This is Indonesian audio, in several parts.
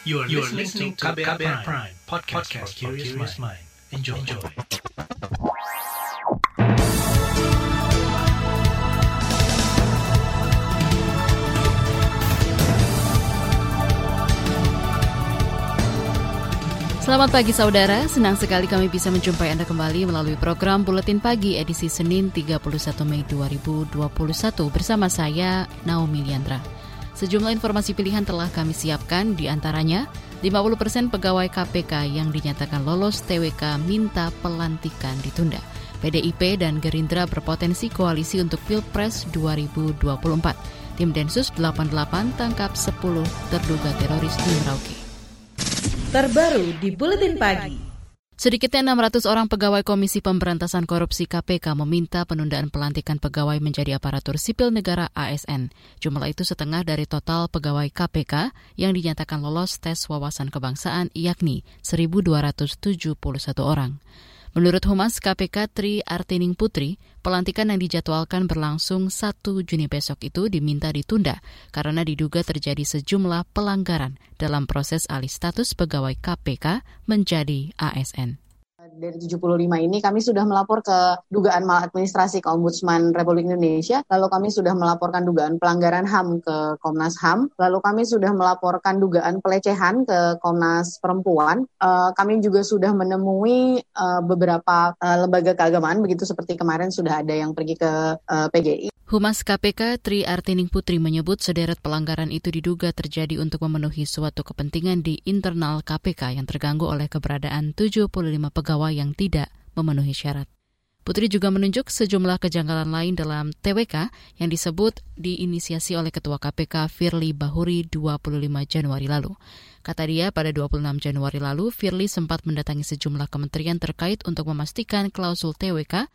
You are, you are listening to KBR, KBR Prime, Prime podcast, podcast for curious mind. Enjoy. Enjoy. Selamat pagi saudara, senang sekali kami bisa menjumpai Anda kembali melalui program Buletin Pagi edisi Senin 31 Mei 2021 bersama saya Naomi Liandra. Sejumlah informasi pilihan telah kami siapkan, di antaranya 50 persen pegawai KPK yang dinyatakan lolos TWK minta pelantikan ditunda. PDIP dan Gerindra berpotensi koalisi untuk Pilpres 2024. Tim Densus 88 tangkap 10 terduga teroris di Merauke. Terbaru di Buletin Pagi. Sedikitnya 600 orang pegawai Komisi Pemberantasan Korupsi KPK meminta penundaan pelantikan pegawai menjadi aparatur sipil negara ASN. Jumlah itu setengah dari total pegawai KPK yang dinyatakan lolos tes wawasan kebangsaan yakni 1.271 orang. Menurut Humas KPK Tri Artining Putri, pelantikan yang dijadwalkan berlangsung 1 Juni besok itu diminta ditunda karena diduga terjadi sejumlah pelanggaran dalam proses alih status pegawai KPK menjadi ASN dari 75 ini kami sudah melapor ke dugaan maladministrasi ke Ombudsman Republik Indonesia, lalu kami sudah melaporkan dugaan pelanggaran HAM ke Komnas HAM, lalu kami sudah melaporkan dugaan pelecehan ke Komnas Perempuan. Uh, kami juga sudah menemui uh, beberapa uh, lembaga keagamaan begitu seperti kemarin sudah ada yang pergi ke uh, PGI. Humas KPK Tri Artining Putri menyebut sederet pelanggaran itu diduga terjadi untuk memenuhi suatu kepentingan di internal KPK yang terganggu oleh keberadaan 75 pegawai yang tidak memenuhi syarat. Putri juga menunjuk sejumlah kejanggalan lain dalam TWK yang disebut diinisiasi oleh Ketua KPK Firly Bahuri 25 Januari lalu. Kata dia, pada 26 Januari lalu, Firly sempat mendatangi sejumlah kementerian terkait untuk memastikan klausul TWK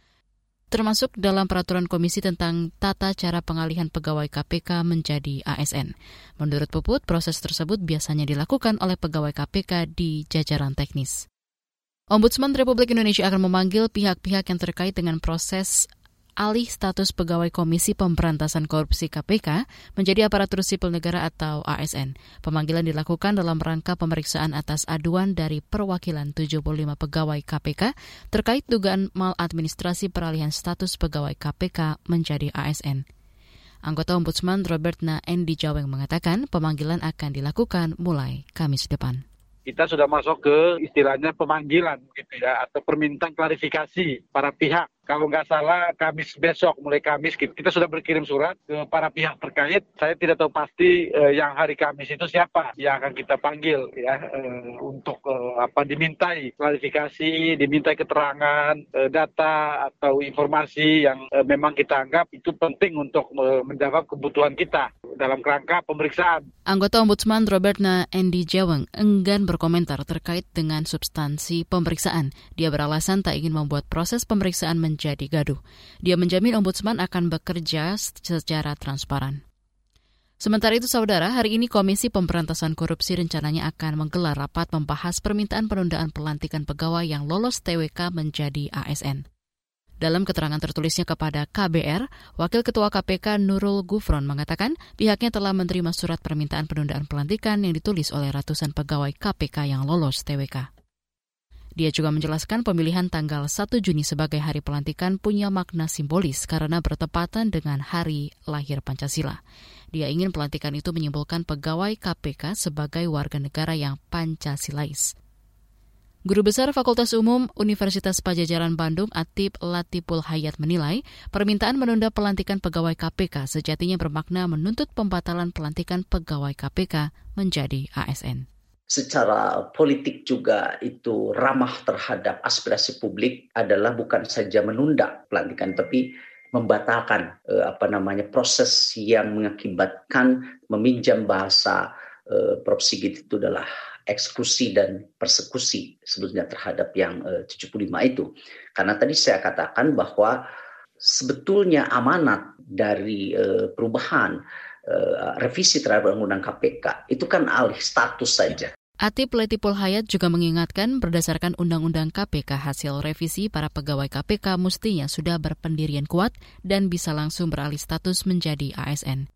termasuk dalam peraturan komisi tentang tata cara pengalihan pegawai KPK menjadi ASN. Menurut Puput, proses tersebut biasanya dilakukan oleh pegawai KPK di jajaran teknis. Ombudsman Republik Indonesia akan memanggil pihak-pihak yang terkait dengan proses alih status pegawai Komisi Pemberantasan Korupsi KPK menjadi aparatur sipil negara atau ASN. Pemanggilan dilakukan dalam rangka pemeriksaan atas aduan dari perwakilan 75 pegawai KPK terkait dugaan maladministrasi peralihan status pegawai KPK menjadi ASN. Anggota Ombudsman Robert Na Endi mengatakan pemanggilan akan dilakukan mulai Kamis depan kita sudah masuk ke istilahnya pemanggilan gitu ya atau permintaan klarifikasi para pihak kalau nggak salah Kamis besok mulai Kamis kita sudah berkirim surat ke para pihak terkait. Saya tidak tahu pasti uh, yang hari Kamis itu siapa yang akan kita panggil ya uh, untuk uh, apa dimintai klarifikasi, dimintai keterangan, uh, data atau informasi yang uh, memang kita anggap itu penting untuk uh, menjawab kebutuhan kita dalam kerangka pemeriksaan. Anggota Ombudsman Robert Na Endi Jaweng enggan berkomentar terkait dengan substansi pemeriksaan. Dia beralasan tak ingin membuat proses pemeriksaan menjadi gaduh. Dia menjamin ombudsman akan bekerja secara transparan. Sementara itu, saudara, hari ini Komisi Pemberantasan Korupsi rencananya akan menggelar rapat membahas permintaan penundaan pelantikan pegawai yang lolos TWK menjadi ASN. Dalam keterangan tertulisnya kepada KBR, Wakil Ketua KPK Nurul Gufron mengatakan pihaknya telah menerima surat permintaan penundaan pelantikan yang ditulis oleh ratusan pegawai KPK yang lolos TWK. Dia juga menjelaskan pemilihan tanggal 1 Juni sebagai hari pelantikan punya makna simbolis karena bertepatan dengan hari lahir Pancasila. Dia ingin pelantikan itu menyimpulkan pegawai KPK sebagai warga negara yang Pancasilais. Guru Besar Fakultas Umum Universitas Pajajaran Bandung Atip Latipul Hayat menilai permintaan menunda pelantikan pegawai KPK sejatinya bermakna menuntut pembatalan pelantikan pegawai KPK menjadi ASN secara politik juga itu ramah terhadap aspirasi publik adalah bukan saja menunda pelantikan tapi membatalkan eh, apa namanya proses yang mengakibatkan meminjam bahasa eh, Prof. Itu adalah eksekusi dan persekusi sebetulnya terhadap yang eh, 75 itu. Karena tadi saya katakan bahwa sebetulnya amanat dari eh, perubahan uh, revisi terhadap undang-undang KPK itu kan alih status saja. Atip Letipul Hayat juga mengingatkan berdasarkan Undang-Undang KPK hasil revisi para pegawai KPK mestinya sudah berpendirian kuat dan bisa langsung beralih status menjadi ASN.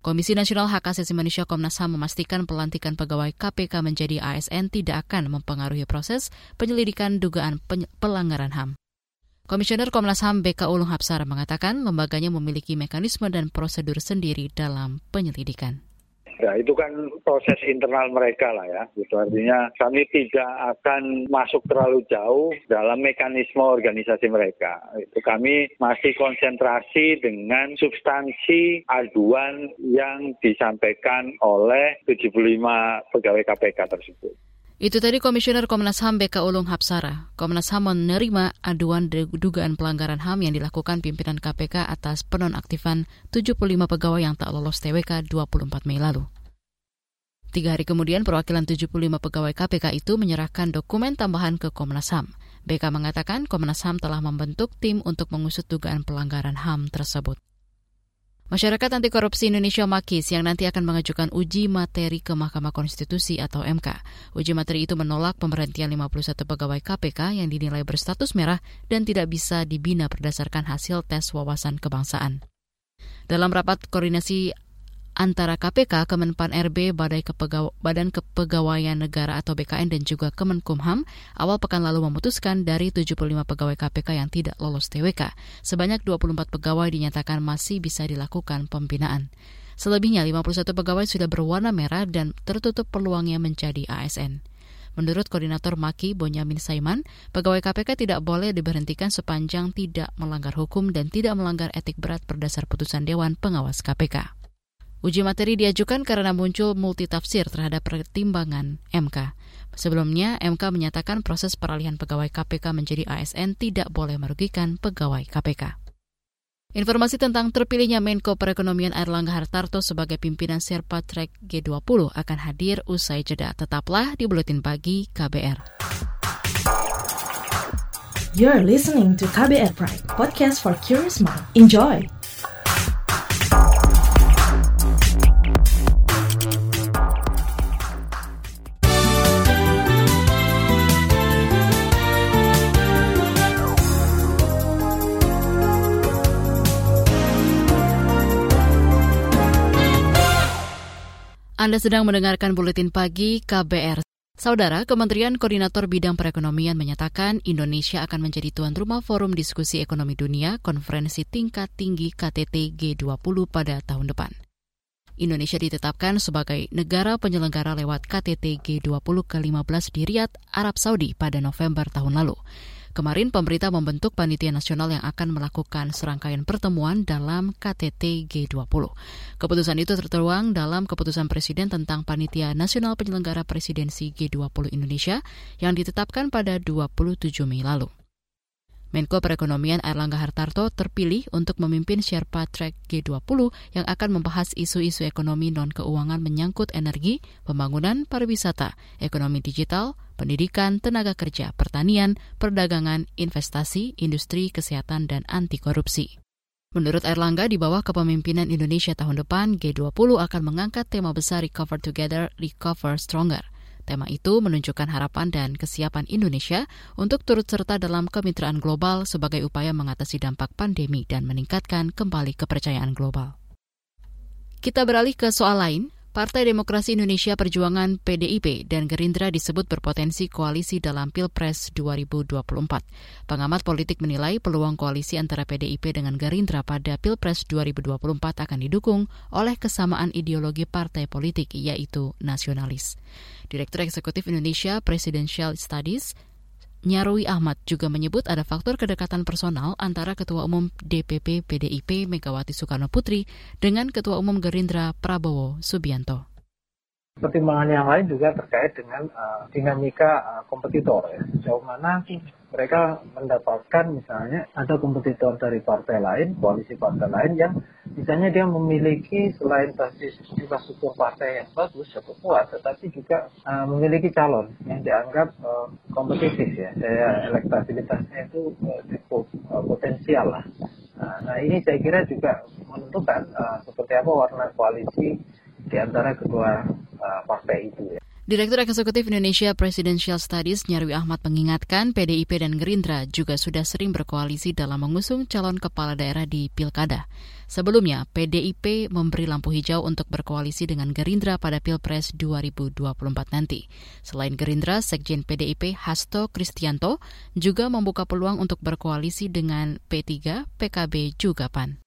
Komisi Nasional Hak Asasi Manusia Komnas HAM memastikan pelantikan pegawai KPK menjadi ASN tidak akan mempengaruhi proses penyelidikan dugaan pelanggaran HAM. Komisioner Komnas HAM BK Ulung Hapsara mengatakan lembaganya memiliki mekanisme dan prosedur sendiri dalam penyelidikan. Ya, itu kan proses internal mereka lah ya. Itu artinya kami tidak akan masuk terlalu jauh dalam mekanisme organisasi mereka. Itu kami masih konsentrasi dengan substansi aduan yang disampaikan oleh 75 pegawai KPK tersebut. Itu tadi Komisioner Komnas HAM BK Ulung Hapsara. Komnas HAM menerima aduan dugaan pelanggaran HAM yang dilakukan pimpinan KPK atas penonaktifan 75 pegawai yang tak lolos TWK 24 Mei lalu. Tiga hari kemudian, perwakilan 75 pegawai KPK itu menyerahkan dokumen tambahan ke Komnas HAM. BK mengatakan Komnas HAM telah membentuk tim untuk mengusut dugaan pelanggaran HAM tersebut. Masyarakat Anti Korupsi Indonesia Makis yang nanti akan mengajukan uji materi ke Mahkamah Konstitusi atau MK. Uji materi itu menolak pemberhentian 51 pegawai KPK yang dinilai berstatus merah dan tidak bisa dibina berdasarkan hasil tes wawasan kebangsaan. Dalam rapat koordinasi antara KPK, Kemenpan RB, Badan Kepegawaian Negara atau BKN dan juga Kemenkumham awal pekan lalu memutuskan dari 75 pegawai KPK yang tidak lolos TWK, sebanyak 24 pegawai dinyatakan masih bisa dilakukan pembinaan. Selebihnya 51 pegawai sudah berwarna merah dan tertutup peluangnya menjadi ASN. Menurut Koordinator Maki Bonyamin Saiman, pegawai KPK tidak boleh diberhentikan sepanjang tidak melanggar hukum dan tidak melanggar etik berat berdasar putusan Dewan Pengawas KPK. Uji materi diajukan karena muncul multitafsir terhadap pertimbangan MK. Sebelumnya, MK menyatakan proses peralihan pegawai KPK menjadi ASN tidak boleh merugikan pegawai KPK. Informasi tentang terpilihnya Menko Perekonomian Airlangga Hartarto sebagai pimpinan Sherpa Trek G20 akan hadir usai jeda. Tetaplah di Buletin Pagi KBR. You're listening to KBR Pride, podcast for curious mind. Enjoy! Anda sedang mendengarkan buletin pagi KBR. Saudara, Kementerian Koordinator Bidang Perekonomian menyatakan Indonesia akan menjadi tuan rumah Forum Diskusi Ekonomi Dunia Konferensi Tingkat Tinggi KTT G20 pada tahun depan. Indonesia ditetapkan sebagai negara penyelenggara lewat KTT G20 ke-15 di Riyadh, Arab Saudi pada November tahun lalu. Kemarin pemerintah membentuk panitia nasional yang akan melakukan serangkaian pertemuan dalam KTT G20. Keputusan itu tertuang dalam keputusan Presiden tentang panitia nasional penyelenggara presidensi G20 Indonesia yang ditetapkan pada 27 Mei lalu. Menko Perekonomian Erlangga Hartarto terpilih untuk memimpin Sherpa Track G20 yang akan membahas isu-isu ekonomi non-keuangan menyangkut energi, pembangunan pariwisata, ekonomi digital, pendidikan, tenaga kerja, pertanian, perdagangan, investasi, industri, kesehatan, dan anti korupsi. Menurut Erlangga, di bawah kepemimpinan Indonesia tahun depan, G20 akan mengangkat tema besar Recover Together, Recover Stronger – Tema itu menunjukkan harapan dan kesiapan Indonesia untuk turut serta dalam kemitraan global sebagai upaya mengatasi dampak pandemi dan meningkatkan kembali kepercayaan global. Kita beralih ke soal lain. Partai Demokrasi Indonesia Perjuangan PDIP dan Gerindra disebut berpotensi koalisi dalam Pilpres 2024. Pengamat politik menilai peluang koalisi antara PDIP dengan Gerindra pada Pilpres 2024 akan didukung oleh kesamaan ideologi partai politik yaitu nasionalis. Direktur Eksekutif Indonesia Presidential Studies Nyarwi Ahmad juga menyebut ada faktor kedekatan personal antara Ketua Umum DPP PDIP Megawati Soekarno Putri dengan Ketua Umum Gerindra Prabowo Subianto. Pertimbangan yang lain juga terkait dengan uh, dinamika uh, kompetitor ya. Sejauh mana mereka mendapatkan misalnya ada kompetitor dari partai lain, koalisi partai lain yang misalnya dia memiliki selain basis infrastruktur partai yang bagus cukup kuat, tetapi juga uh, memiliki calon yang dianggap uh, kompetitif ya, saya elektabilitasnya itu uh, cukup uh, potensial lah. Nah, nah ini saya kira juga menentukan uh, seperti apa warna koalisi di antara kedua uh, partai itu ya. Direktur Eksekutif Indonesia Presidential Studies Nyarwi Ahmad mengingatkan PDIP dan Gerindra juga sudah sering berkoalisi dalam mengusung calon kepala daerah di Pilkada. Sebelumnya, PDIP memberi lampu hijau untuk berkoalisi dengan Gerindra pada Pilpres 2024 nanti. Selain Gerindra, Sekjen PDIP Hasto Kristianto juga membuka peluang untuk berkoalisi dengan P3, PKB, juga PAN.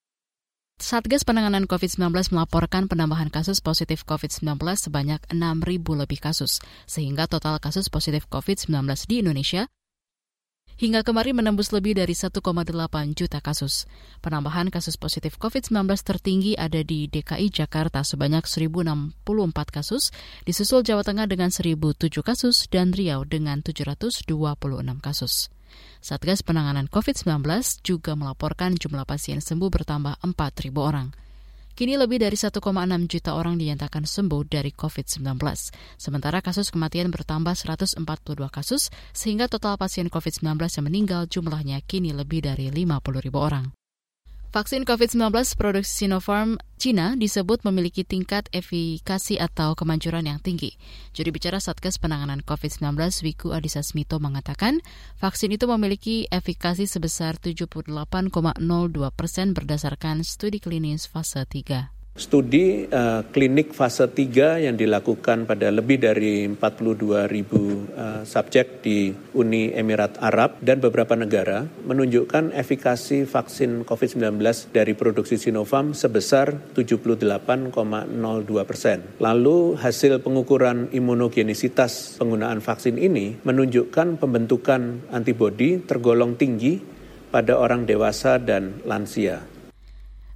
Satgas Penanganan COVID-19 melaporkan penambahan kasus positif COVID-19 sebanyak 6.000 lebih kasus, sehingga total kasus positif COVID-19 di Indonesia hingga kemarin menembus lebih dari 1,8 juta kasus. Penambahan kasus positif COVID-19 tertinggi ada di DKI Jakarta sebanyak 1.064 kasus, disusul Jawa Tengah dengan 1.007 kasus, dan Riau dengan 726 kasus. Satgas Penanganan COVID-19 juga melaporkan jumlah pasien sembuh bertambah 4.000 orang. Kini lebih dari 1,6 juta orang dinyatakan sembuh dari COVID-19. Sementara kasus kematian bertambah 142 kasus, sehingga total pasien COVID-19 yang meninggal jumlahnya kini lebih dari 50 ribu orang. Vaksin COVID-19 produksi Sinopharm Cina disebut memiliki tingkat efikasi atau kemanjuran yang tinggi. Juri bicara Satgas Penanganan COVID-19 Wiku Adhisa Smito mengatakan vaksin itu memiliki efikasi sebesar 78,02 persen berdasarkan studi klinis fase 3. Studi uh, klinik fase 3 yang dilakukan pada lebih dari 42 ribu uh, subjek di Uni Emirat Arab dan beberapa negara menunjukkan efikasi vaksin COVID-19 dari produksi Sinovac sebesar 78,02 persen. Lalu hasil pengukuran imunogenisitas penggunaan vaksin ini menunjukkan pembentukan antibodi tergolong tinggi pada orang dewasa dan lansia.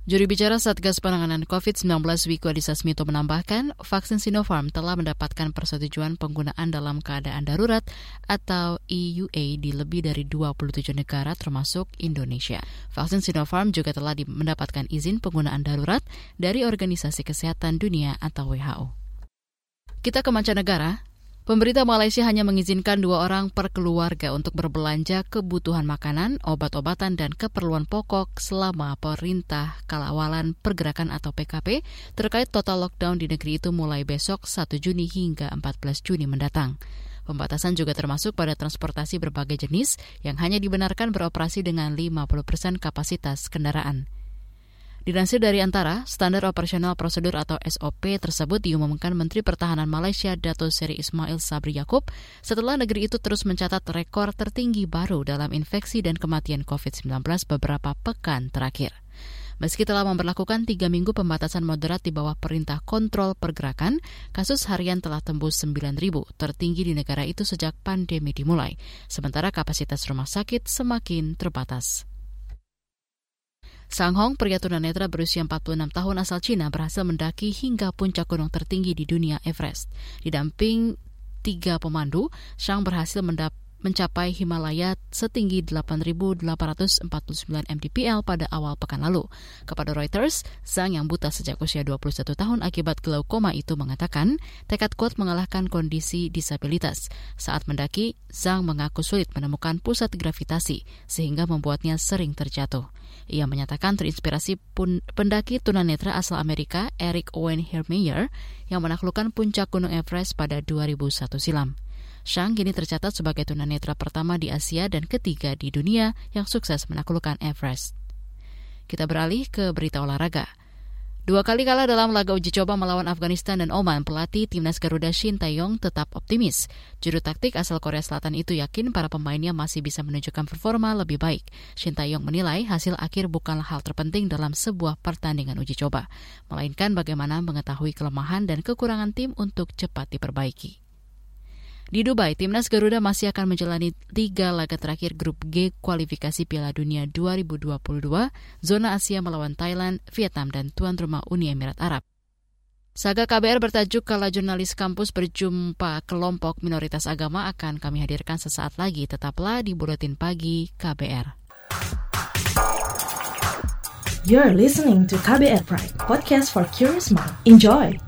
Juri bicara Satgas Penanganan COVID-19 Wiku Adhisa Smito menambahkan, vaksin Sinopharm telah mendapatkan persetujuan penggunaan dalam keadaan darurat atau EUA di lebih dari 27 negara termasuk Indonesia. Vaksin Sinopharm juga telah mendapatkan izin penggunaan darurat dari Organisasi Kesehatan Dunia atau WHO. Kita ke mancanegara, Pemerintah Malaysia hanya mengizinkan dua orang per keluarga untuk berbelanja kebutuhan makanan, obat-obatan, dan keperluan pokok selama perintah kalawalan pergerakan atau PKP terkait total lockdown di negeri itu mulai besok 1 Juni hingga 14 Juni mendatang. Pembatasan juga termasuk pada transportasi berbagai jenis yang hanya dibenarkan beroperasi dengan 50 persen kapasitas kendaraan. Dilansir dari antara, standar operasional prosedur atau SOP tersebut diumumkan Menteri Pertahanan Malaysia Dato Seri Ismail Sabri Yaakob setelah negeri itu terus mencatat rekor tertinggi baru dalam infeksi dan kematian COVID-19 beberapa pekan terakhir. Meski telah memperlakukan tiga minggu pembatasan moderat di bawah perintah kontrol pergerakan, kasus harian telah tembus 9.000, tertinggi di negara itu sejak pandemi dimulai. Sementara kapasitas rumah sakit semakin terbatas. Sang Hong, pria tunanetra berusia 46 tahun asal Cina, berhasil mendaki hingga puncak gunung tertinggi di dunia Everest. Didamping tiga pemandu, Shang berhasil mencapai Himalaya setinggi 8.849 mdpl pada awal pekan lalu. Kepada Reuters, Zhang yang buta sejak usia 21 tahun akibat glaukoma itu mengatakan tekad kuat mengalahkan kondisi disabilitas. Saat mendaki, Zhang mengaku sulit menemukan pusat gravitasi sehingga membuatnya sering terjatuh. Ia menyatakan terinspirasi pun pendaki tunanetra asal Amerika Eric Owen Hermeyer yang menaklukkan puncak Gunung Everest pada 2001 silam. Shang kini tercatat sebagai tunanetra pertama di Asia dan ketiga di dunia yang sukses menaklukkan Everest. Kita beralih ke berita olahraga. Dua kali kalah dalam laga uji coba melawan Afghanistan dan Oman, pelatih timnas Garuda Shin Taeyong tetap optimis. Juru taktik asal Korea Selatan itu yakin para pemainnya masih bisa menunjukkan performa lebih baik. Shin Taeyong menilai hasil akhir bukanlah hal terpenting dalam sebuah pertandingan uji coba, melainkan bagaimana mengetahui kelemahan dan kekurangan tim untuk cepat diperbaiki. Di Dubai, timnas Garuda masih akan menjalani tiga laga terakhir grup G kualifikasi Piala Dunia 2022, zona Asia melawan Thailand, Vietnam, dan tuan rumah Uni Emirat Arab. Saga KBR bertajuk Kala Jurnalis Kampus Berjumpa Kelompok Minoritas Agama akan kami hadirkan sesaat lagi. Tetaplah di Buletin Pagi KBR. You're listening to KBR Pride, podcast for curious mind. Enjoy!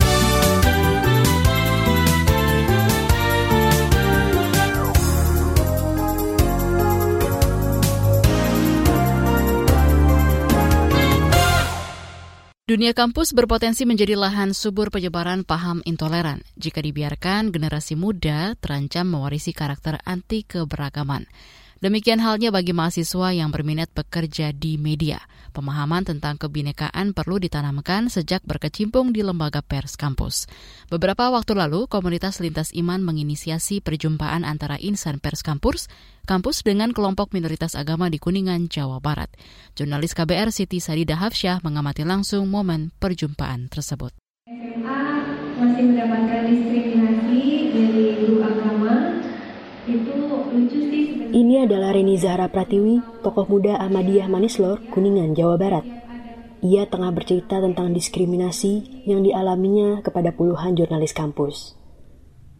Dunia kampus berpotensi menjadi lahan subur penyebaran paham intoleran jika dibiarkan generasi muda terancam mewarisi karakter anti keberagaman. Demikian halnya bagi mahasiswa yang berminat bekerja di media. Pemahaman tentang kebinekaan perlu ditanamkan sejak berkecimpung di lembaga pers kampus. Beberapa waktu lalu, komunitas lintas iman menginisiasi perjumpaan antara insan pers kampus, kampus dengan kelompok minoritas agama di Kuningan, Jawa Barat. Jurnalis KBR Siti Sadida Hafsyah mengamati langsung momen perjumpaan tersebut. SMA masih mendapatkan diskriminasi dari guru agama itu lucu sih. Ini adalah Reni Zahra Pratiwi, tokoh muda Ahmadiyah Manislor, Kuningan, Jawa Barat. Ia tengah bercerita tentang diskriminasi yang dialaminya kepada puluhan jurnalis kampus.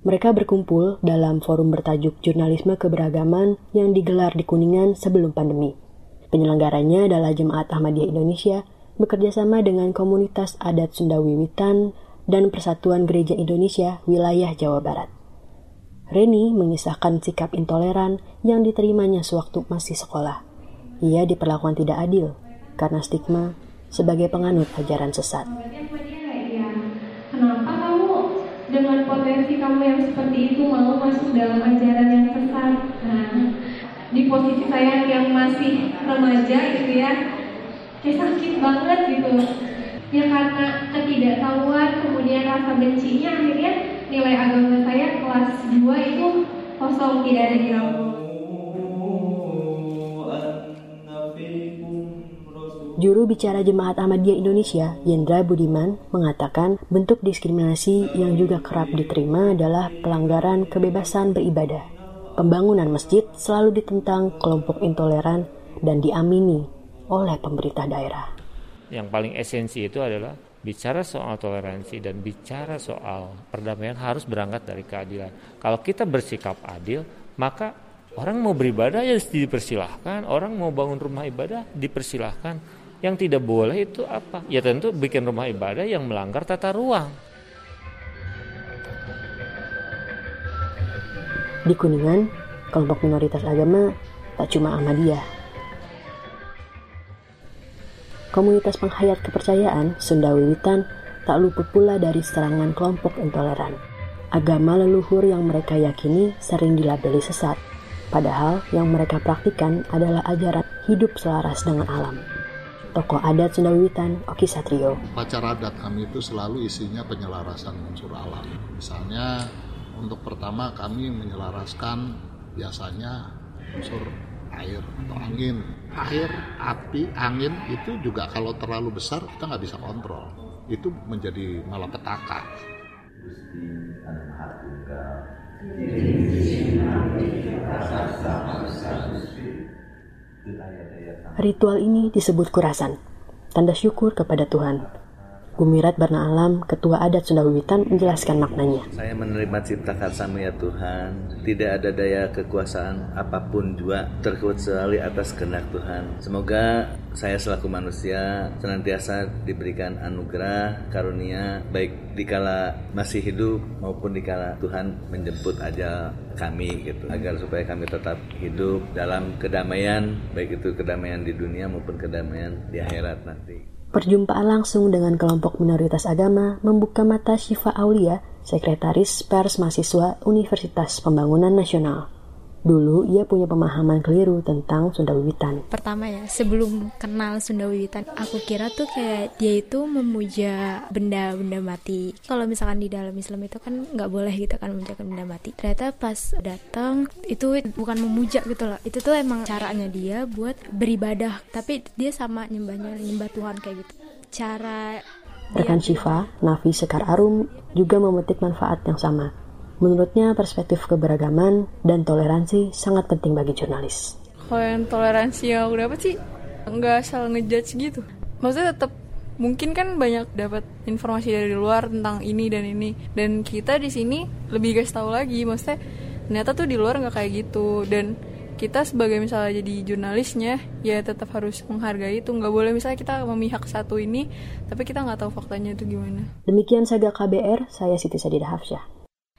Mereka berkumpul dalam forum bertajuk Jurnalisme Keberagaman yang digelar di Kuningan sebelum pandemi. Penyelenggaranya adalah Jemaat Ahmadiyah Indonesia bekerjasama dengan komunitas adat Sunda Wiwitan dan Persatuan Gereja Indonesia wilayah Jawa Barat. Reni mengisahkan sikap intoleran yang diterimanya sewaktu masih sekolah. Ia diperlakukan tidak adil karena stigma sebagai penganut ajaran sesat. Kenapa kamu dengan potensi kamu yang seperti itu mau masuk dalam ajaran yang sesat? Nah, di posisi saya yang masih remaja gitu ya, kayak sakit banget gitu. Ya karena ketidaktahuan, kemudian rasa bencinya akhirnya nilai agama saya kelas 2 itu kosong tidak ada di. Juru bicara Jemaat Ahmadiyah Indonesia, Yendra Budiman, mengatakan bentuk diskriminasi yang juga kerap diterima adalah pelanggaran kebebasan beribadah. Pembangunan masjid selalu ditentang kelompok intoleran dan diamini oleh pemerintah daerah. Yang paling esensi itu adalah bicara soal toleransi dan bicara soal perdamaian harus berangkat dari keadilan. Kalau kita bersikap adil, maka orang mau beribadah ya dipersilahkan, orang mau bangun rumah ibadah dipersilahkan. Yang tidak boleh itu apa? Ya tentu bikin rumah ibadah yang melanggar tata ruang. Di Kuningan, kelompok minoritas agama tak cuma Ahmadiyah. Komunitas penghayat kepercayaan Sunda Wiwitan tak luput pula dari serangan kelompok intoleran. Agama leluhur yang mereka yakini sering dilabeli sesat, padahal yang mereka praktikan adalah ajaran hidup selaras dengan alam. Tokoh adat Sunda Wiwitan, Oki Satrio. Upacara adat kami itu selalu isinya penyelarasan unsur alam. Misalnya untuk pertama kami menyelaraskan biasanya unsur air atau angin. Air, api, angin itu juga kalau terlalu besar kita nggak bisa kontrol. Itu menjadi malapetaka. Ritual ini disebut kurasan, tanda syukur kepada Tuhan. Gumirat Barna Alam, Ketua Adat Sunda Wiwitan, menjelaskan maknanya. Saya menerima cipta karsamu ya Tuhan. Tidak ada daya kekuasaan apa pun juga terkecuali atas kehendak Tuhan. Semoga saya selaku manusia senantiasa diberikan anugerah, karunia, baik dikala masih hidup maupun dikala Tuhan menjemput aja kami gitu agar supaya kami tetap hidup dalam kedamaian baik itu kedamaian di dunia maupun kedamaian di akhirat nanti. Perjumpaan langsung dengan kelompok minoritas agama membuka mata Syifa Aulia, Sekretaris Pers Mahasiswa Universitas Pembangunan Nasional. Dulu ia punya pemahaman keliru tentang Sunda Wiwitan. Pertama ya, sebelum kenal Sunda Wiwitan, aku kira tuh kayak dia itu memuja benda-benda mati. Kalau misalkan di dalam Islam itu kan nggak boleh gitu kan memuja benda mati. Ternyata pas datang itu bukan memuja gitu loh. Itu tuh emang caranya dia buat beribadah. Tapi dia sama nyembahnya nyembah Tuhan kayak gitu. Cara Rekan Syifa, Nafi Sekar Arum juga memetik manfaat yang sama. Menurutnya perspektif keberagaman dan toleransi sangat penting bagi jurnalis. Kalau yang toleransi yang aku dapat sih nggak asal ngejudge gitu. Maksudnya tetap mungkin kan banyak dapat informasi dari luar tentang ini dan ini. Dan kita di sini lebih guys tahu lagi maksudnya ternyata tuh di luar nggak kayak gitu. Dan kita sebagai misalnya jadi jurnalisnya ya tetap harus menghargai itu. Nggak boleh misalnya kita memihak satu ini tapi kita nggak tahu faktanya itu gimana. Demikian saga KBR saya Siti Sadida Hafsyah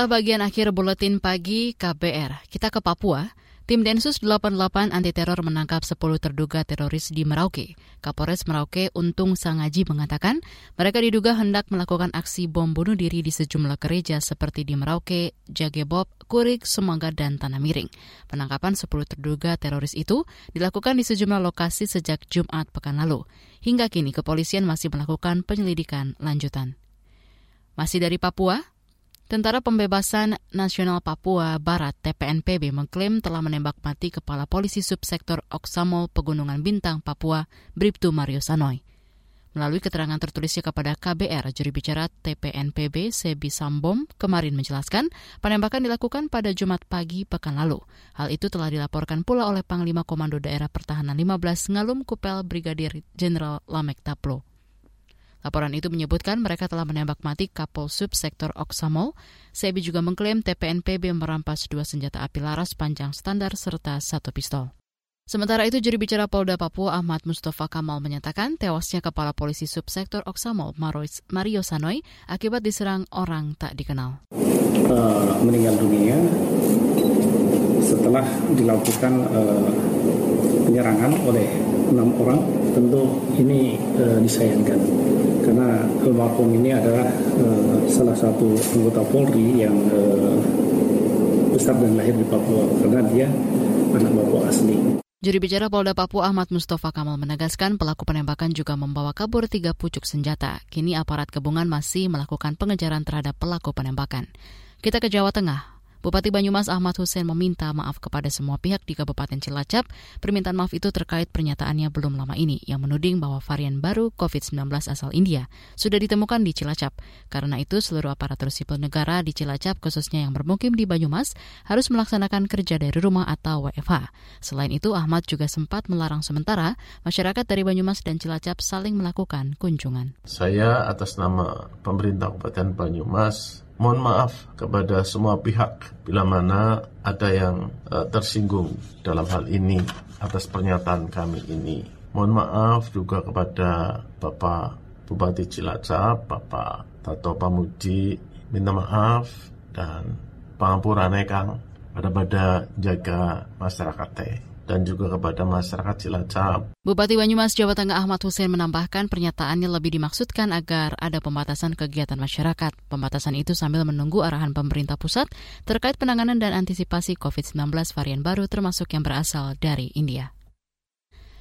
Inilah bagian akhir buletin pagi KBR. Kita ke Papua. Tim Densus 88 anti teror menangkap 10 terduga teroris di Merauke. Kapolres Merauke Untung Sangaji mengatakan mereka diduga hendak melakukan aksi bom bunuh diri di sejumlah gereja seperti di Merauke, Jagebob, Kurik, Semangga, dan Tanah Miring. Penangkapan 10 terduga teroris itu dilakukan di sejumlah lokasi sejak Jumat pekan lalu. Hingga kini kepolisian masih melakukan penyelidikan lanjutan. Masih dari Papua, Tentara Pembebasan Nasional Papua Barat TPNPB mengklaim telah menembak mati Kepala Polisi Subsektor Oksamol Pegunungan Bintang Papua, Bribtu Mario Sanoy. Melalui keterangan tertulisnya kepada KBR, juri bicara TPNPB Sebi Sambom kemarin menjelaskan penembakan dilakukan pada Jumat pagi pekan lalu. Hal itu telah dilaporkan pula oleh Panglima Komando Daerah Pertahanan 15 Ngalum Kupel Brigadir Jenderal Lamek Taplo. Laporan itu menyebutkan mereka telah menembak mati Kapol Sub Sektor Oksamol. Sebi juga mengklaim TPNPB merampas dua senjata api laras panjang standar serta satu pistol. Sementara itu, juri bicara Polda Papua Ahmad Mustafa Kamal menyatakan tewasnya Kepala Polisi Subsektor Oksamol Mario Sanoy akibat diserang orang tak dikenal. Uh, meninggal dunia setelah dilakukan uh, penyerangan oleh enam orang, tentu ini uh, disayangkan karena almarhum ini adalah uh, salah satu anggota Polri yang uh, besar dan lahir di Papua karena dia anak Papua asli. Juri bicara Polda Papua Ahmad Mustafa Kamal menegaskan pelaku penembakan juga membawa kabur tiga pucuk senjata. Kini aparat gabungan masih melakukan pengejaran terhadap pelaku penembakan. Kita ke Jawa Tengah. Bupati Banyumas Ahmad Hussein meminta maaf kepada semua pihak di Kabupaten Cilacap. Permintaan maaf itu terkait pernyataannya belum lama ini yang menuding bahwa varian baru COVID-19 asal India sudah ditemukan di Cilacap. Karena itu seluruh aparatur sipil negara di Cilacap khususnya yang bermukim di Banyumas harus melaksanakan kerja dari rumah atau WFH. Selain itu Ahmad juga sempat melarang sementara masyarakat dari Banyumas dan Cilacap saling melakukan kunjungan. Saya atas nama pemerintah Kabupaten Banyumas Mohon maaf kepada semua pihak bila mana ada yang uh, tersinggung dalam hal ini atas pernyataan kami ini. Mohon maaf juga kepada Bapak Bupati Cilacap, Bapak Tato Pamuji, minta maaf dan pangapurane Kang pada pada jaga masyarakat dan juga kepada masyarakat Cilacap. Bupati Banyumas Jawa Tengah Ahmad Hussein menambahkan pernyataannya lebih dimaksudkan agar ada pembatasan kegiatan masyarakat. Pembatasan itu sambil menunggu arahan pemerintah pusat terkait penanganan dan antisipasi COVID-19 varian baru termasuk yang berasal dari India.